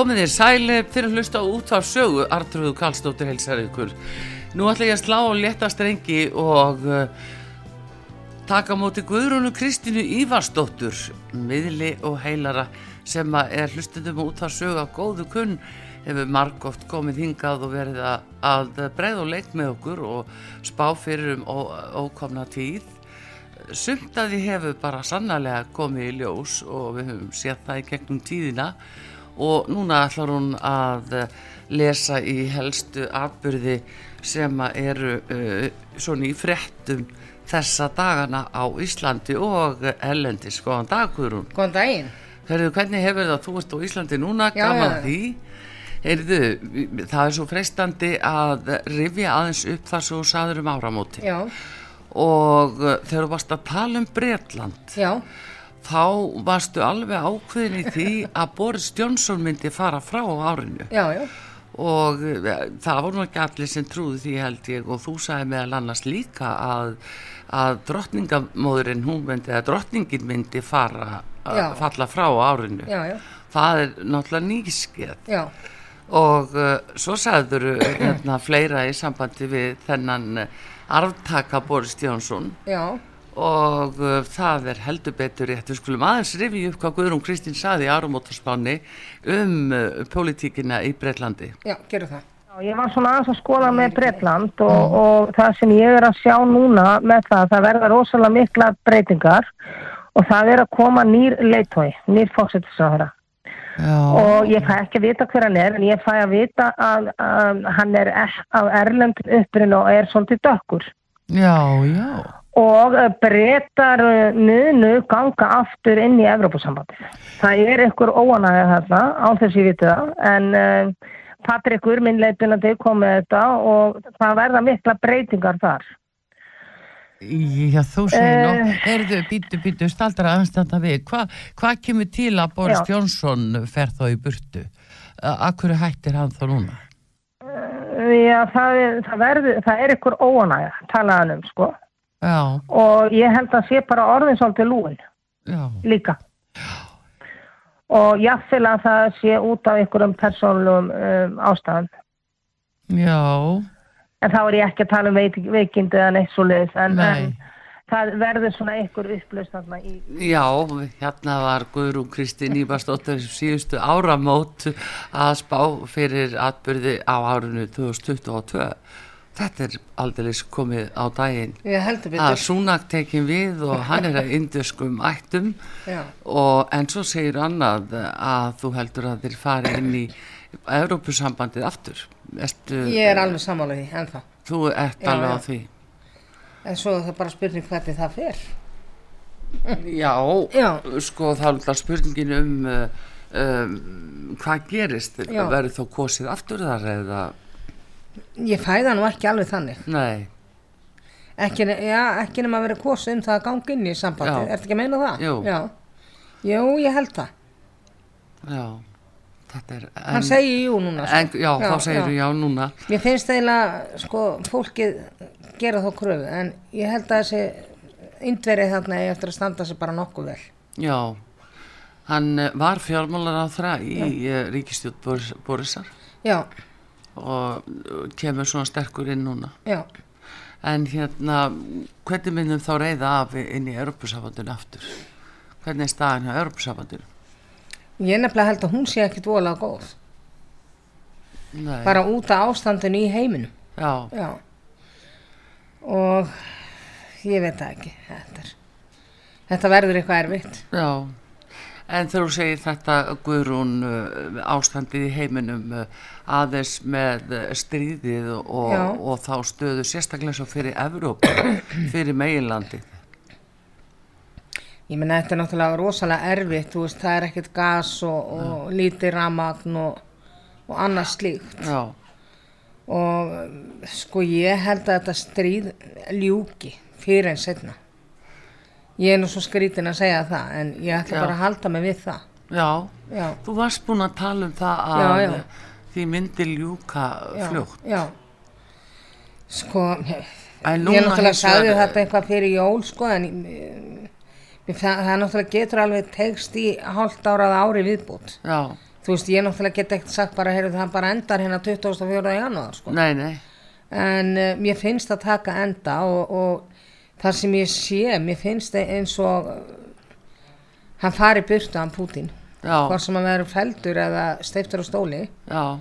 Komið þér sæli fyrir að hlusta á útvarp sögu. Artrúðu Karlsdóttir helsar ykkur. Nú ætla ég að slá á leta strengi og uh, taka móti Guðrúnu Kristínu Ívarsdóttur miðli og heilara sem er hlustundum útvarp sögu á góðu kunn hefur margóft komið hingað og verið að, að breið og leik með okkur og spá fyrir um ókomna tíð. Sumt að því hefur bara sannarlega komið í ljós og við höfum séð það í gegnum tíðina og núna ætlar hún að eh, lesa í helstu atbyrði sem eru uh, svona í frettum þessa dagana á Íslandi og Ellendis. Góðan dag, Guðrún. Góðan daginn. Hörðu, hvernig hefur það? Þú ert á Íslandi núna, Já, gaman já. því. Heyrðu, það er svo freistandi að rifja aðeins upp þar sem þú saður um áramóti. Já, Og uh, þegar þú varst að tala um Bretland, já, þá varstu alveg ákveðin í því að Boris Johnson myndi fara frá á árinu. Já, já, og það voru ekki allir sem trúði því held ég og þú sagði meðal annars líka að, að drottningamóðurinn hún myndi að drottningin myndi fara að falla frá á árinu. Já, já, það er náttúrulega nýskeð. Já, og uh, svo sagður hérna, fleira í sambandi við þennan uh, arftaka Boris Johnson. Já, og uh, það er heldur betur rétt. Við skulum aðeins rifi upp hvað Guðrún Kristín saði í árumótarspáni um uh, pólitíkina í Breitlandi já, gerðu það. Já, ég var svona aðeins að skoða með Bretland og, og það sem ég er að sjá núna með það, það verða rosalega mikla breytingar og það er að koma nýr leitói, nýr fóksettisráðara og ég fæ ekki að vita hver hann er en ég fæ að vita að, að hann er af erlendum upprinn og er svolítið dökkur. Já, já og breytar nunu ganga aftur inn í Evrópusambandið. Það er ykkur óanægja þarna, án þess ég viti það, en uh, Patrikur, minn leitinandi, kom með þetta og það verða mikla breytingar þar. Já, þú segir nú, Eh. heyrðu, býtu, býtu, staldra aðeins þetta við, hvað hva kemur til að Boris Já. Johnson fer þá í burtu? Uh, Akkur hættir hann þá núna? Uh, já, það það, verður, það er ykkur óanægja, talaðan um, sko. Já, Og ég held að sé bara orðin svolítið lúin já, líka. Og jáfnvel að það sé út af ykkurum persónlum um, ástæðum. já, En þá er ég ekki að tala um veik, veikindi eða neitt svo leiðis, en, Nei. en það verður svona ykkur upplöst þarna í... já, hérna var Guðrún Kristín Íbarsdóttir síðustu áramót að spá fyrir atbyrði á árinu 2022. Þetta er aldrei komið á daginn. Að. Súnak tekin við og hann er að induskum ættum og en svo segir annað að þú heldur að þeir fari inn í Evrópusambandið aftur Ertu, ég er alveg sammála því, ennþá. þú ert Já, alveg á því En svo er það bara spurning hvernig það fer. já, Já. sko þá er spurningin um, uh, um hvað gerist verður þá kosið aftur þar eða Ég fæða nú ekki alveg þannig. nei, Ekki, já, ekki nema að vera kosið um það að ganga inn í sambandið. Já. Ertu ekki að meina það? Jú. Já. Jú, ég held það. já þetta er Hann segir jú núna. sko. en, já, þá segir já. já núna Mér finnst eiginlega, sko, fólkið gera þá kröfu, en ég held að þessi indverið þarna eigi eftir að standa sig bara nokkuð vel. Já, hann eh, var fjármálar á þræ í ja. ríkistjótt Boris, Borisar Já, og kemur svona sterkur inn núna. já. En hérna, hvernig myndum þá reyða af inn í Europasambandinu aftur? Hvernig er staðin hjá Europasambandinu? Ég nefnilega held að hún sé ekkit voðalega góð. Nei, Bara út af ástandinu í heiminum. já, Já. Og ég veit það ekki. Þetta, þetta verður eitthvað erfitt. já. En þegar þú segir þetta Guðrún uh, ástandið í heiminum uh, aðeins með uh, stríðið og, og þá stöðu sérstaklega svo fyrir Evrópu, fyrir meginlandið. Ég meina þetta er náttúrulega rosalega erfitt, þú veist, það er ekkert gas og, og lítið ramagn og, og annað slíkt. já, Og sko ég held að þetta stríð ljúki fyrir en setna. Ég er nú svo skrítin að segja það, en ég ætla Já. bara að halda mig við það. já Já, þú varst búin að tala um það að Já, því myndi ljúka fljótt já. Sko, En ég náttúrulega sagði þetta eitthvað fyrir jól, sko, en um, það, það náttúrulega getur alveg tegst í hálft árað ári viðbútt. já, Þú veist, ég náttúrulega get ekkert sagt bara, heyrðu, það bara endar hérna 24. janúar, sko. nei, nei En uh, mér finnst það taka enda og, og það sem ég sé, mér finnst það eins og uh, hann fari hann Pútín. já, Hvort sem hann verður feldur eða steiftur á stóli. já,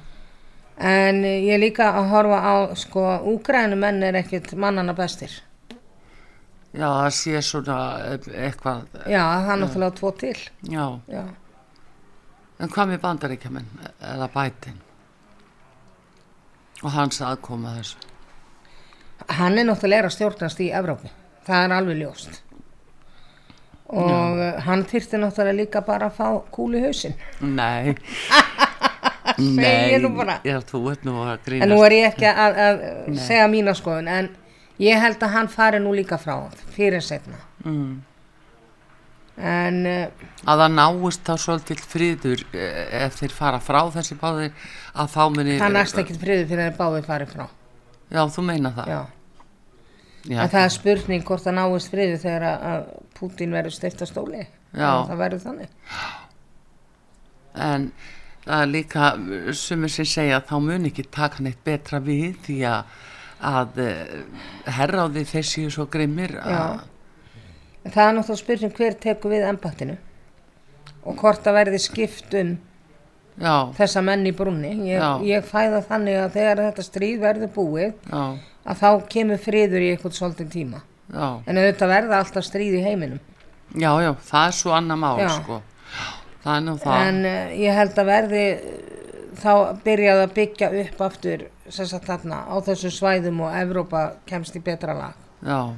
En ég er líka að horfa á, sko, úgrænumenn er ekkert mannana bestir. já, það sé svona eitthvað, Já, það er náttúrulega tvo til. já Já. en hvað með bandaríkjaman eða bætin og hans aðkoma að þessu Hann er náttúrulega að stjórnast í Evrópu. Það er alveg ljóst. Og uh, hann þyrfti náttúrulega líka bara að fá kúli hausinn. nei bara. já, þú ert nú að En grínast nú er ég ekki að, að segja mína skoðun, en ég held að hann fari nú líka frá fyrir setna. mm. En uh, að það náist þá svolítið friður eh, ef þeir fara frá þessi báðir að þá muni það næst ekkit friður fyrir að báði fari frá. já, þú meina það Já. Já, En það er spurning hvort það náist friður þegar að, að Pútín verður steift á stóli. Já. Það verður þannig. en það er líka sumir sem segja að þá mun ekki taka neitt betra við því að, að eh, herráði þessi svo grimmir að, það er náttúrulega spurning hver tekur við embættinu og hvort það verði skipt um já, þessa menn í brúnni. Ég, ég fæða þannig að þegar þetta stríð verður búið já, að þá kemur friður í eitthvað svolítið tíma. já, En auðvitað verða alltaf stríð í heiminum. já, já það er svo annað mál sko. Það það. En uh, ég held að verði uh, þá byrjaði að byggja upp aftur þarna á þessu svæðum og Evrópa kemst í betra lag. Já,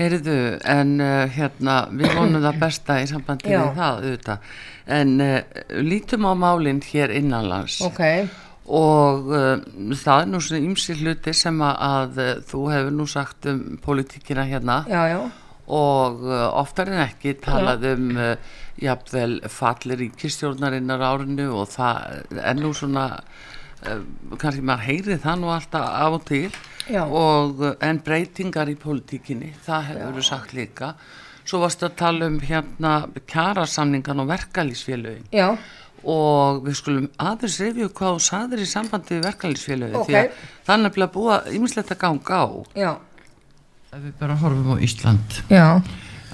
heyrðu, en uh, hérna, við vonum það besta í sambandi við það, auðvitað, en uh, lítum á málinn hér innanlands. Ok, og uh, það er nú svona ymsi hluti sem að, að uh, þú hefur nú sagt um pólitíkina hérna. Já, já, og uh, oftar en ekki talað um uh, jafnvel falli ríkistjórnarinnar árinu og það er nú svona kannski maður heyri það nú alltaf af og til. Og en breytingar í pólitíkinni það hefur þú sagt líka. Svo varstu að tala um hérna kjarasamningan og verkalýsfélögin já, og við skulum aðeins rifju hvað þú saðir í sambandi við verkalýsfélögin Ok. því að það er nefnilega búið að ýmislegt að ganga á. Já, Ef við bara horfum á Ísland. Já,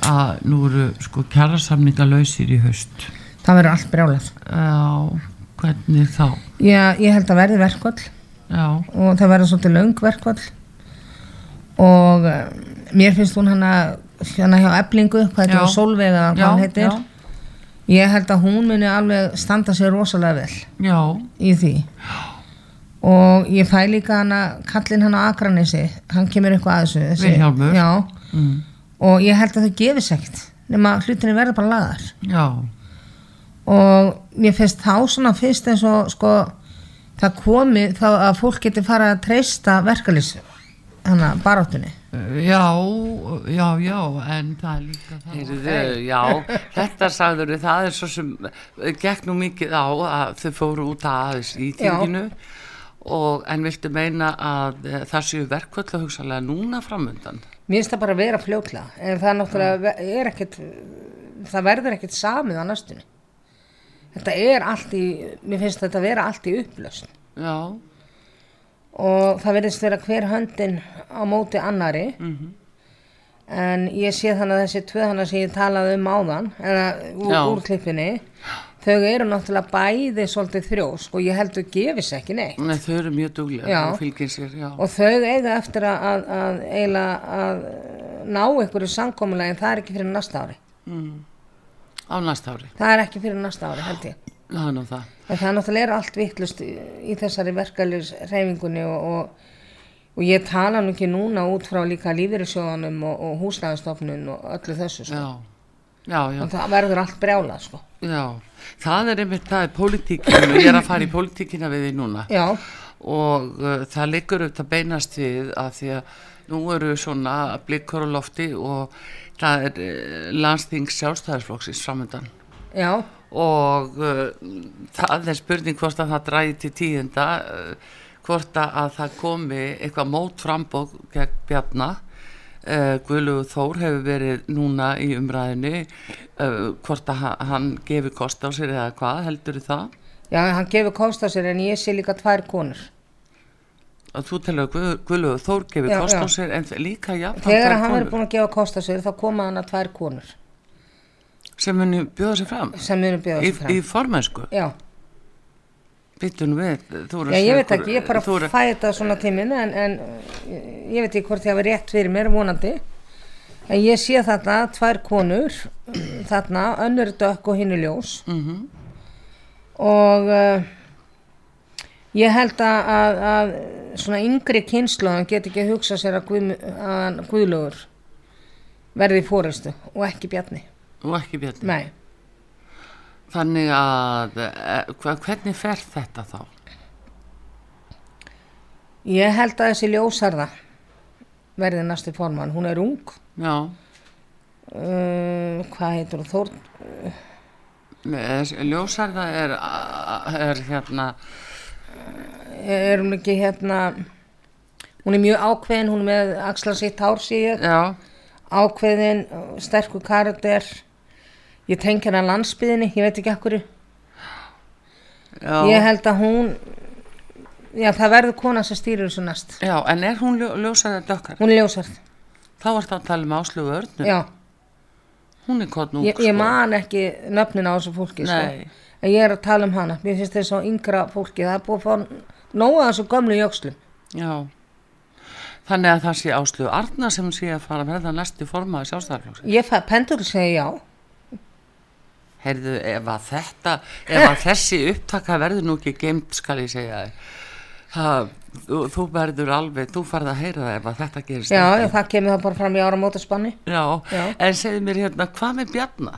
að nú eru sko kjærasamninga lausir í haust. Það verður allt brjálað. Já, hvernig þá? Já, ég held að verði verkvall Já, og það verður svolítið löng verkvall og uh, mér finnst hún hana, hana hjá eblingu, hvað heitir hún, Solveig eða hvað Já, hún heitir. Ég held að hún muni alveg standa sér rosalega vel. já, í því. Og ég fæ líka hana kallinn hann á Akranesi. Hann kemur eitthvað að þessu mm, og ég held að þau gefis ekkert. Nema hlutinni verða bara lagar já, og mér finnst þá svona fyrst eins og sko það komi þá að fólk geti fara að treysta verkalýs hana baráttunni já, já, já, en það er líka það. Heyrðu, já, þetta sagður við, það er svo sem eh, gekk nú mikið á að þau fóru út aðeins í Já. og en viltu meina að eh, það séu verkvöld að hugsalega núna framundan? mér finnst það bara að vera fljótlega en það náttúrulega er ekkert það verður ekkert samið á næstunni þetta er allt í mér finnst þetta vera allt í upplösn Já, og það verðist vera hver höndin á móti annari en ég sé þannig að þessi tvö þannig sem ég talaði um áðan eða úr, úr klippinni þau eru náttúrulega bæði svolítið þrjósk og ég held þau gefis ekki neitt. Nei, þau eru mjög duglega og fylgir sér, já. og þau eiga eftir að, að, að að ná einhverju samkomulegi en það er ekki fyrir næsta ári Á næsta ári, það er ekki fyrir næsta ári held ég. Það nú það. Það er náttúrulega allt vittlust í, í þessari verkeflis reyfingunni og, og, og ég tala nú ekki núna út frá líka lífeyrissjóðanum og, og húsnæðastofnun og öllu þessu sko. Já, já, já, það verður allt brjálað sko. Já. Það er einmitt, það er pólitíkinu, ég er að fara í pólitíkina við því núna. Já, og uh, það liggur auðvitað beinast við að því að nú eru svona blikkur á lofti og það er uh, landsting sjálfstæðisflokksins framöndan já, og uh, það er spurning hvort að það dræði til tíðenda uh, hvort að að það komi eitthvað mót frambóð gegn Bjarna. Uh, Guðlugur Þór hefur verið núna í umræðinu hvort að ha- hann gefi kost á sér eða hvað heldur það? Já, hann gefur kost á sér en ég sé líka tvær konur að þú telur að Guð, Guðlugur Þór gefi Já, kost á já. sér en líka jafn þegar hann verður búin að gefa kost á sér þá koma hann að tvær konur. Sem muni bjóða sér fram. Sem munu bjóða í, sér fram. í formensku já, byttu nú við þú eru já, ég veit ekki, ég bara þú eru- fæ þetta svona tíminn en, en ég, veit ekki hvort ég hafi rétt fyrir mér vonandi. En ég sé þarna tvær konur þarna, önnur dökk og hinn er ljós. Mhm. og uh, ég held að, að, að svona yngri kynnslóðan get ekki að hugsa sér að, guð, að hann Guðlugur verði í fórustu og ekki Bjarni. Og ekki Bjarni? Nei, Þannig að, eh, hva, hvernig fer þetta þá? ég held að þessi ljósarða verði næstu formann, hún er ung. Já, uh, hvað heitur hún, Þór ljósarða er, er hérna, er hún ekki hérna hún er mjög ákveðin, hún er með axla sitt hár já, ákveðin sterkur karakter. Ég tengi hennar landsbyðinni, ég veit ekki akkur já, ég held að hún já það verður kona sem stýrir þessu næst. Já, en er hún ljó, ljósarða dökkar? hún er ljósarð, Þá er það að tala um Áslu Örnu, já. Hún er kott nú, ég, ég man ekki nöfnin á þessu fólki sko. En ég er að tala um hana. Mér finnst þess að yngra fólki það er búið að fá nóga þessu gömlu jökslum. Já, þannig að það sé Áslu Arna sem sé að fara að verða næstu formaði sjálfstæðarflokksins. ég fæ pendur að segja já. Heyrðu, ef að þetta, ef að þessi upptaka verður nú ekki geimt, skal ég segja það, þú, þú verður alveg, þú farð að heyra það ef að þetta gerist já, það kemur það bara fram í ára mótaspanni Já, Já. en segðu mér hérna, hvað með Bjarna?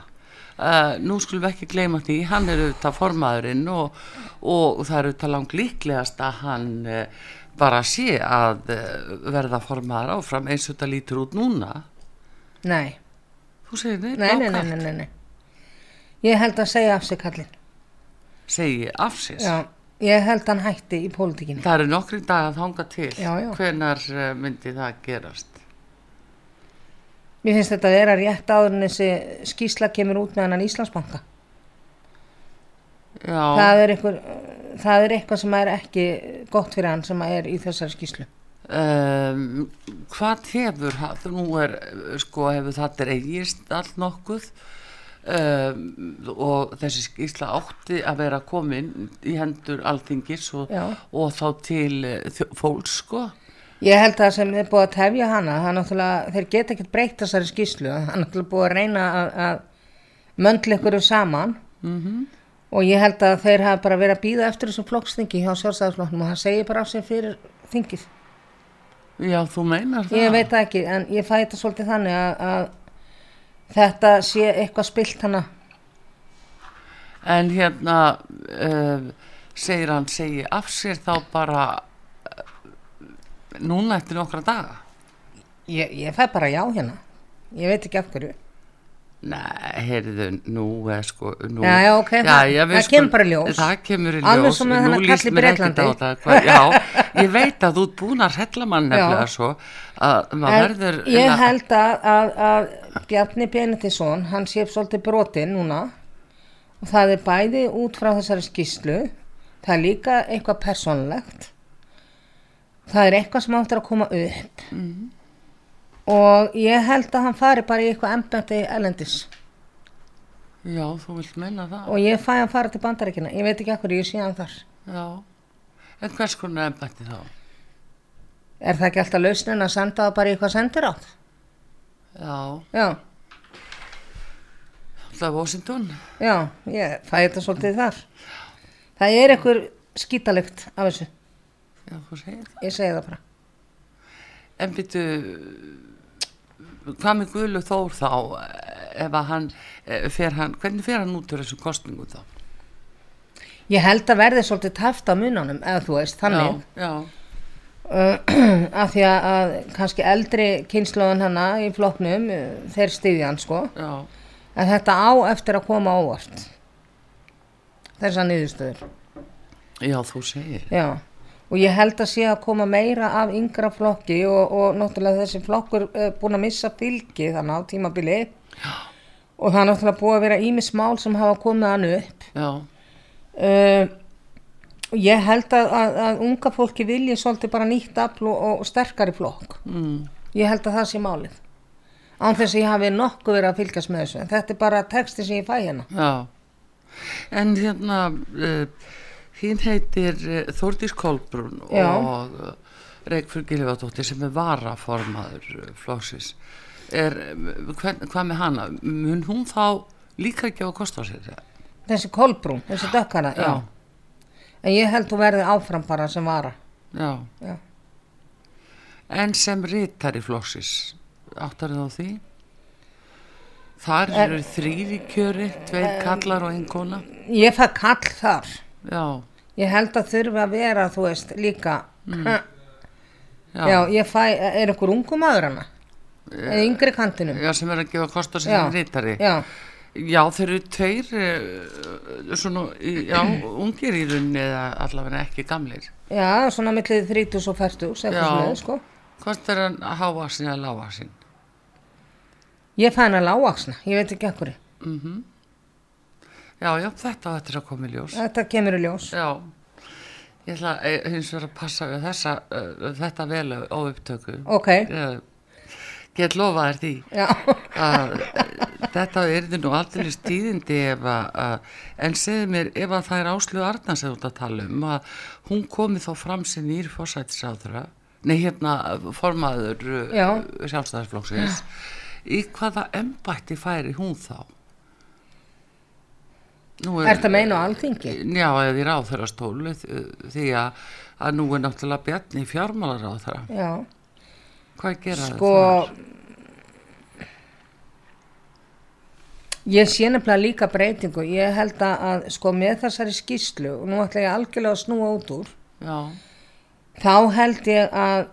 Uh, nú skulum við ekki gleyma því, hann er auðvitað formaðurinn og, og það er auðvitað langt líklegast að hann uh, bara sé að uh, verða formaður áfram eins og þetta lítur út núna. nei, Þú segir nei, nei, nei, nei, nei, nei, nei. ég held að segja af sig kallinn Segi af sér. já, ég held að hann hætti í pólitíkinni Það eru nokkri dag að þanga til. Já, já. Hvenar myndi það gerast? Mér finnst þetta að vera rétt áður en þessi skýsla kemur út með hann Íslandsbanka. Já, það er, einhver, það er eitthvað sem er ekki gott fyrir hann sem er í þessari skýslu um, hvað hefur, nú er, sko, hefur það dreigist allt nokkuð? Um, og þessi skýrsla átti að vera komin í hendur alþingis og, og þá til þjó- fólks, sko. Ég held að sem er búið að tefja hana, þeir geta ekkert breytt þessari skýslu, það er náttúrulega búið að reyna að, að möndla ykkur saman Mm og ég held að þeir hafa bara verið að býða eftir þessu flokksþingi hjá sjálfstæðarflokknum og það segir bara af sig fyrir þingið. Já, þú meinar það? Ég veit ekki, en ég fæ þetta svolítið þannig að, að þetta sé eitthvað spilt hana. En hérna, uh, segir hann, segi af sér þá bara núna eftir nokkra daga. Ég, ég fæ bara já hérna, ég veit ekki af hverju. Nei, heyrðu, nú er sko nú, Já, já, ok, það- já, það kemur bara ljós. Það kemur í ljós Alveg sem með Nú þennan líst kall í mér ekkert Bretlandi. á það, hvað- Já, ég veit að þú ert búin að hella mann nefnilega Já. svo að maður verður ég eiginlega- held að, að, að Bjarni Benediktsson, hann sé svolítið brotinn núna og það er bæði út frá þessari skýslu, það er líka eitthvað persónlegt, það er eitthvað sem áttur að koma upp Mhm. og ég held að hann fari bara í eitthvað embætti elendis Já, þú vilt meina það og ég fæ hann fara til bandaríkina, ég veit ekki ekkur ég sé hann þar. Já, en hvers konar embætti þá? Er það ekki alltaf lausnin að senda það bara í eitthvað sendir átt? Já, Já, er Washington já, ég fæ þetta svolítið þar. Það er eitthvað skítalykt af þessu. Já, þú segir það Ég segi það bara. En byrju hvað með Guðlu Þór þá ef að hann eh, fer hann, hvernig fer hann út úr þessum kostningum þá? Ég held að verði svolítið taft á mununum, eða þú veist, þannig. Já, já, Uh, af því að, að kannski eldri kynnslóðan hana í flokknum, uh, þeir styðja hann sko. já, En þetta á eftir að koma óvart. Þessar niðurstöður. já, þú segir. Já. Og ég held að sé að koma meira af yngra flokki og, og náttúrulega þessi flokkur uh, búin að missa fylgi þannig á tímabili. Og það er náttúrulega búið að vera ímis mál sem hafa komið hann upp. Uh, ég held að, að, að unga fólki vilji svolítið bara nýtt afl og, og sterkari flokk. mm, Ég held að það sé málið. Án þess að ég hafi nokkuð verið að fylgjast með þessu. En þetta er bara texti sem ég fæ hérna. já. En hérna, uh, hinn heitir uh, Þórdís Kolbrún Já. og uh, Reykjur Gilvardóttir sem er varaformaður uh, flóksins. Hvað með hana? Mun hún þá líka ekki á að kosta á sér? eða? Þessi kolbrún, þessi dökkara, já. En ég held þú verði áfram bara sem vara. Já. Já. En sem ritari flóksins, áttar þá því? Þar Er- eru þrýri kjöri, tveir kallar og einn kona. Ég fæ kall þar. Já, Ég held að þurfi að vera, þú veist, líka. já, Já, ég fæ, er einhver ungu maður hana? Eða yngri kantinum? já, sem er að gefa kost á Já. sem ritari. Já, Já, þeir eru tveir, eh, svona, í- já, ungir í rauninni eða allavega ekki gamlir. já, svona millið 30 og 40, sem Já. fyrir sko. Hvort er hann háa sinni eða lága sinni? Ég fæ hana lágaksna, ég veit ekki ekkur. Mm Já, já, þetta þetta er að koma í ljós. Þetta kemur í ljós. Já, ég ætla eh, hins vegar að passa við þessa, uh, þetta vel á upptöku. Ok, Ég get lofa þér því. já, að eh, þetta er þið nú aldrei stíðindi ef að, en segðu mér ef að það er Áslu Arnars að tala um að hún komi þá fram sem nýr fórsættisáðura nei hérna formaður Já. sjálfstæðarsflokksins í hvaða embætti færi hún þá? Er þetta meina á alþingi? Já, eða í ráþurastólu því að, að nú er náttúrulega bjarni fjármálar á þeirra. Já, Hvað gera sko, ég sé nefnilega líka breytingu. Ég held að, sko með þessari skýslu, og nú ætla ég algjörlega að snúa út úr, Já, þá held ég að,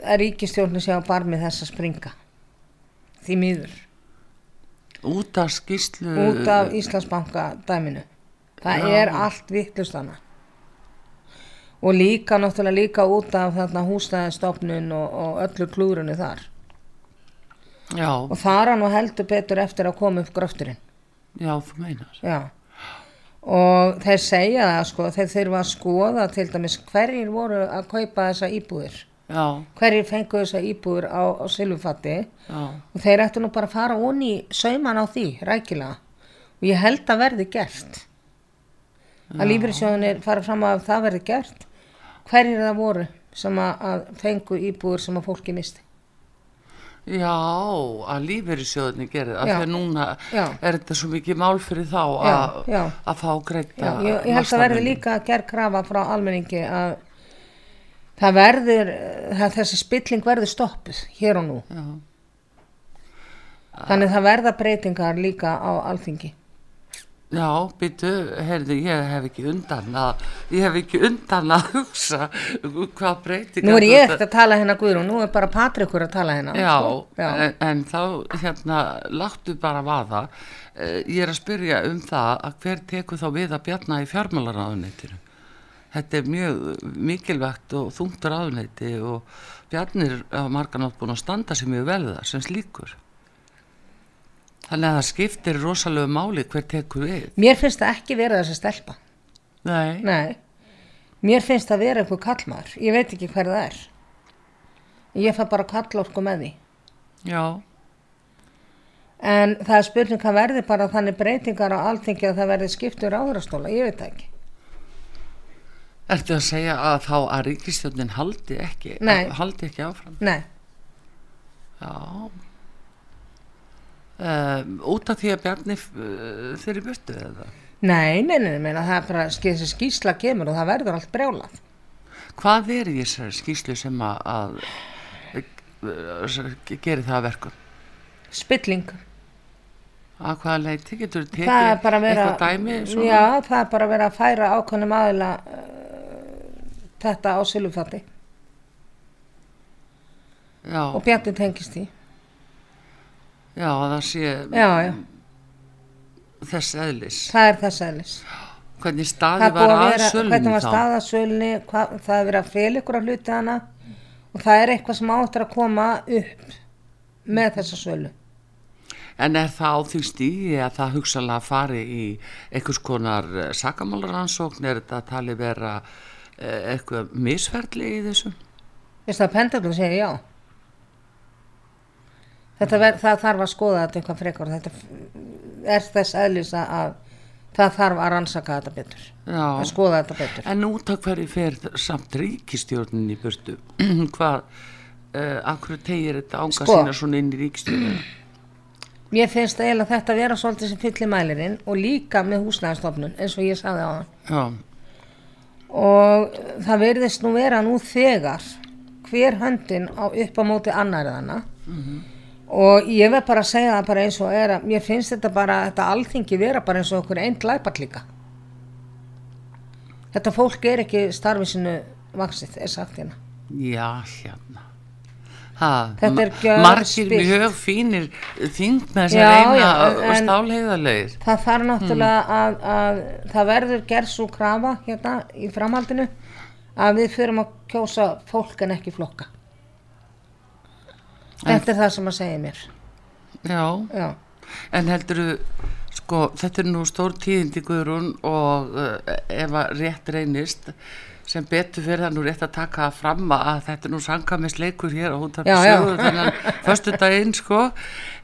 að ríkistjórnir sé á barmi þess að springa. Því miður. Út af skýslu Út af Íslandsbanka dæminu. Það Já. er allt vittlust hana. Og líka, náttúrulega líka út af þarna húsnæðistofnun og, og öllu klúrunu þar. Já, Og þar hann og heldur betur eftir að koma upp gröfturinn. já, þú meinar. Já. Og þeir segja það sko, þeir þurfa að skoða til dæmis hverjir voru að kaupa þessa íbúðir. Já, Hverjir fengu þessa íbúðir á, á silfufatti já, og þeir ættu nú bara að fara onni sauman á því, rækilega. Og ég held að verði gert. Að lífyrirsjóðunir fara fram að það verði gert. Hverjir það voru sem að, að fengu íbúðir sem að fólki misti. já, að lífeyrissjóðinni gerir það, Já. þegar núna Já. er þetta svo mikið mál fyrir þá Já, að, já. að fá greita Já, ég, ég held að verði líka að gera krafa frá almenningi að það verður, að þessi spilling verður stoppuð hér og nú. Já, Þannig það verða breytingar líka á alþingi. já býtu, heyrðu, ég hef ekki undan að, ég hef ekki undan að hugsa hvað breytingar Nú er ég ekkert að tala hérna Guðrún, nú er bara Patrikur að tala hérna. Já, sko. Já. En, en þá hérna láttu bara vaða Eh, ég er að spyrja um það að hver tekur þá við að bjarna í fjármálaráðuneytinu þetta er mjög mikilvægt og þungt ráðuneyti og bjarnir á marganátt búin að standa sér mjög vel það sem slíkur þannig að það skiptir rosalegu máli hver tekur við Mér finnst það ekki vera þessi stelpa. Nei, Nei. Mér finnst það vera einhver kallmaður. Ég veit ekki hver það er. Ég fæ bara kallorku með því. já, En það er spurning hvað verði bara þannig breytingar á alþingi að það verði skiptur áðurastóla. Ég veit ekki. Ertu að segja að þá að ríkistjónin haldi ekki Nei. haldi ekki áfram Nei. Já um, út af því að Bjarni þeirri burtu eða Nei, nei, nei, meina, það er bara þessi skýsla kemur og það verður allt brjálað. hvað er í þessari skýslu sem að, að uh, gerir það að verkum spilling að hvaða leiti getur tekið að eitthvað dæmi svona? já, það er bara að vera að færa ákveðnum aðila uh, þetta á silufatti já, og Bjarni tengist því. Já, að það sé já, já, þess eðlis. Það er þess aðlis hvernig það staði búið var að að vera, hvernig var þá? sölunni hvað, það er verið að fel ykkur að hluti hana. Og það er eitthvað sem áttur að koma upp með þessa sölu. En er það á því stíði að það hugsalega fari í einhvers konar sakamálaransókn er þetta talið vera eh, eitthvað misferðli í þessum Veistu að pendulum segir já? Þetta ver, það þarf að skoða þetta eitthvað frekar. Þetta er þess eðlis að- að það þarf að rannsaka þetta betur. Já. Að skoða þetta betur. En út af hverju fer samt ríkistjórnin í burtu? Hvað, uh, akkur tegir þetta ánga Sko. sína svona inn í ríkistjórnina? mér finnst eiginlega þetta vera svolítið sem fyllir mælirinn og líka með húsnæðastofnun eins og ég sagði á hann Já, og það verðist nú vera nú þegar hver höndin á upp á móti annariðana og ég verð bara að segja það bara eins og er að mér finnst þetta bara, þetta alþingi vera bara eins og okkur einn glæpat líka þetta fólk er ekki starfið sinu vaksið, er sagt hérna. Já, hérna. Ha, er margir mjög fínir þingmenn sem reyna og en- stálheiðarlegir. það þarf náttúrulega að, að það verður gerð svo krafa hérna í framhaldinu að við fyrum að kjósa fólk en ekki flokka. Þetta er það sem að segja mér. Já, já. En heldur sko, þetta er nú stór tíðindi Guðrún og uh, ef að rétt reynist sem betur fyrir það nú rétt að taka fram að þetta er nú sangamissleikur hér og hún tapir já. sögur þennan föstu daginn sko.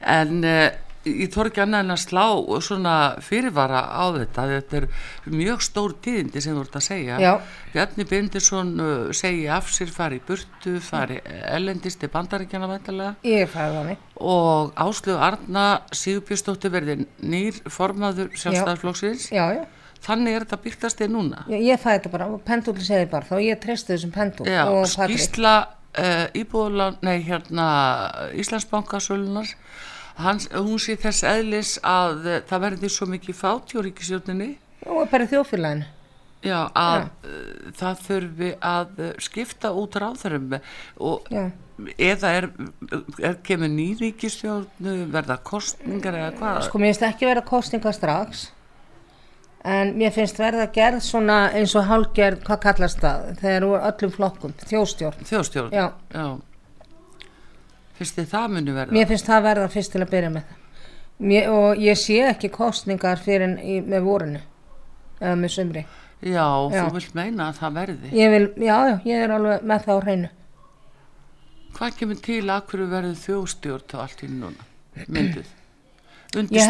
En uh, ég þór ekki annað en að slá svona fyrirvara á þetta þetta er mjög stór tíðindi sem þú ert að segja. Já. Bjarni Bindirsson uh, segi af sér fari í burtu, fari ellendist til bandaríkjana þannig. Og Áslöf Arna Sigurbjörnsdóttir verði nýr formaður sjálfstæðarflokksins já, já, þannig er þetta byrtast þig núna? Ég, ég fæði þetta bara pendúli segir bara, þá ég treysti þessum pendúl Já, skýsla uh, íbúðulan, nei hérna Íslandsbanka sölunar Hans, hún sé þess eðlis að uh, það verði svo mikið fátt hjá ríkisjóninni og bara í þjóðfélaginu. Já, að uh, það þurfi að skipta út ráðurum og Já. eða er, er kemur ný ríkisjónu verða kostningar eða hvað? Sko mér finnst ekki vera kostninga strax en mér finnst verða gerð svona eins og hálgerð, hvað kallast það? Þegar úr öllum flokkum, þjóðstjórn. Þjóðstjórn? Já, finnst þið það muni verða? Mér finnst það verða fyrst til að byrja með. Mér, og ég sé ekki kostningar fyrir í, með vorinu eða með sumri. Já, Já. þú vilt meina að það verði. Ég vil, já, já, ég er alveg með það á hreinu. Hvað kemur til að hverju verður þjóðstjórn þá allt í núna? Myndið Undir nei,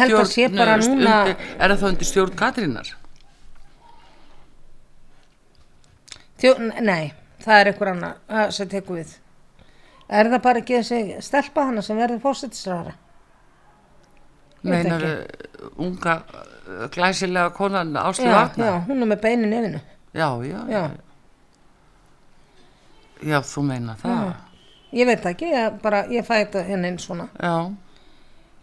núna- undir, er það þá undir stjórn Katrínar? Þjó, nei, það er einhver annar sem tekur við. Er það bara ekki þessi stelpa hana sem verður fósittisræðara meinar unga uh, glæsilega konan já, Arna já, hún er með beinin yfirnu já, já, Já. já. Já, þú meina það. Ég veit ekki, ég, bara, ég fæ þetta hérna inn svona. Já,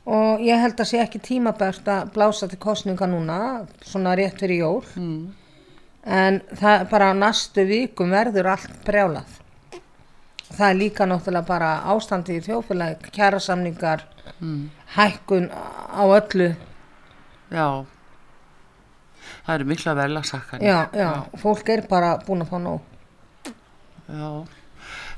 og ég held að sé ekki tímabært að blása til kostninga núna svona rétt fyrir jól. Mm. en það bara næstu vikum verður allt brjálað. Það er líka náttúrulega bara ástandi í þjófélagi, kjærasamningar Mm. hækkun á öllu. Já. Það eru mikla velasakkan já, já, fólk er bara búin að fá nóg. Já,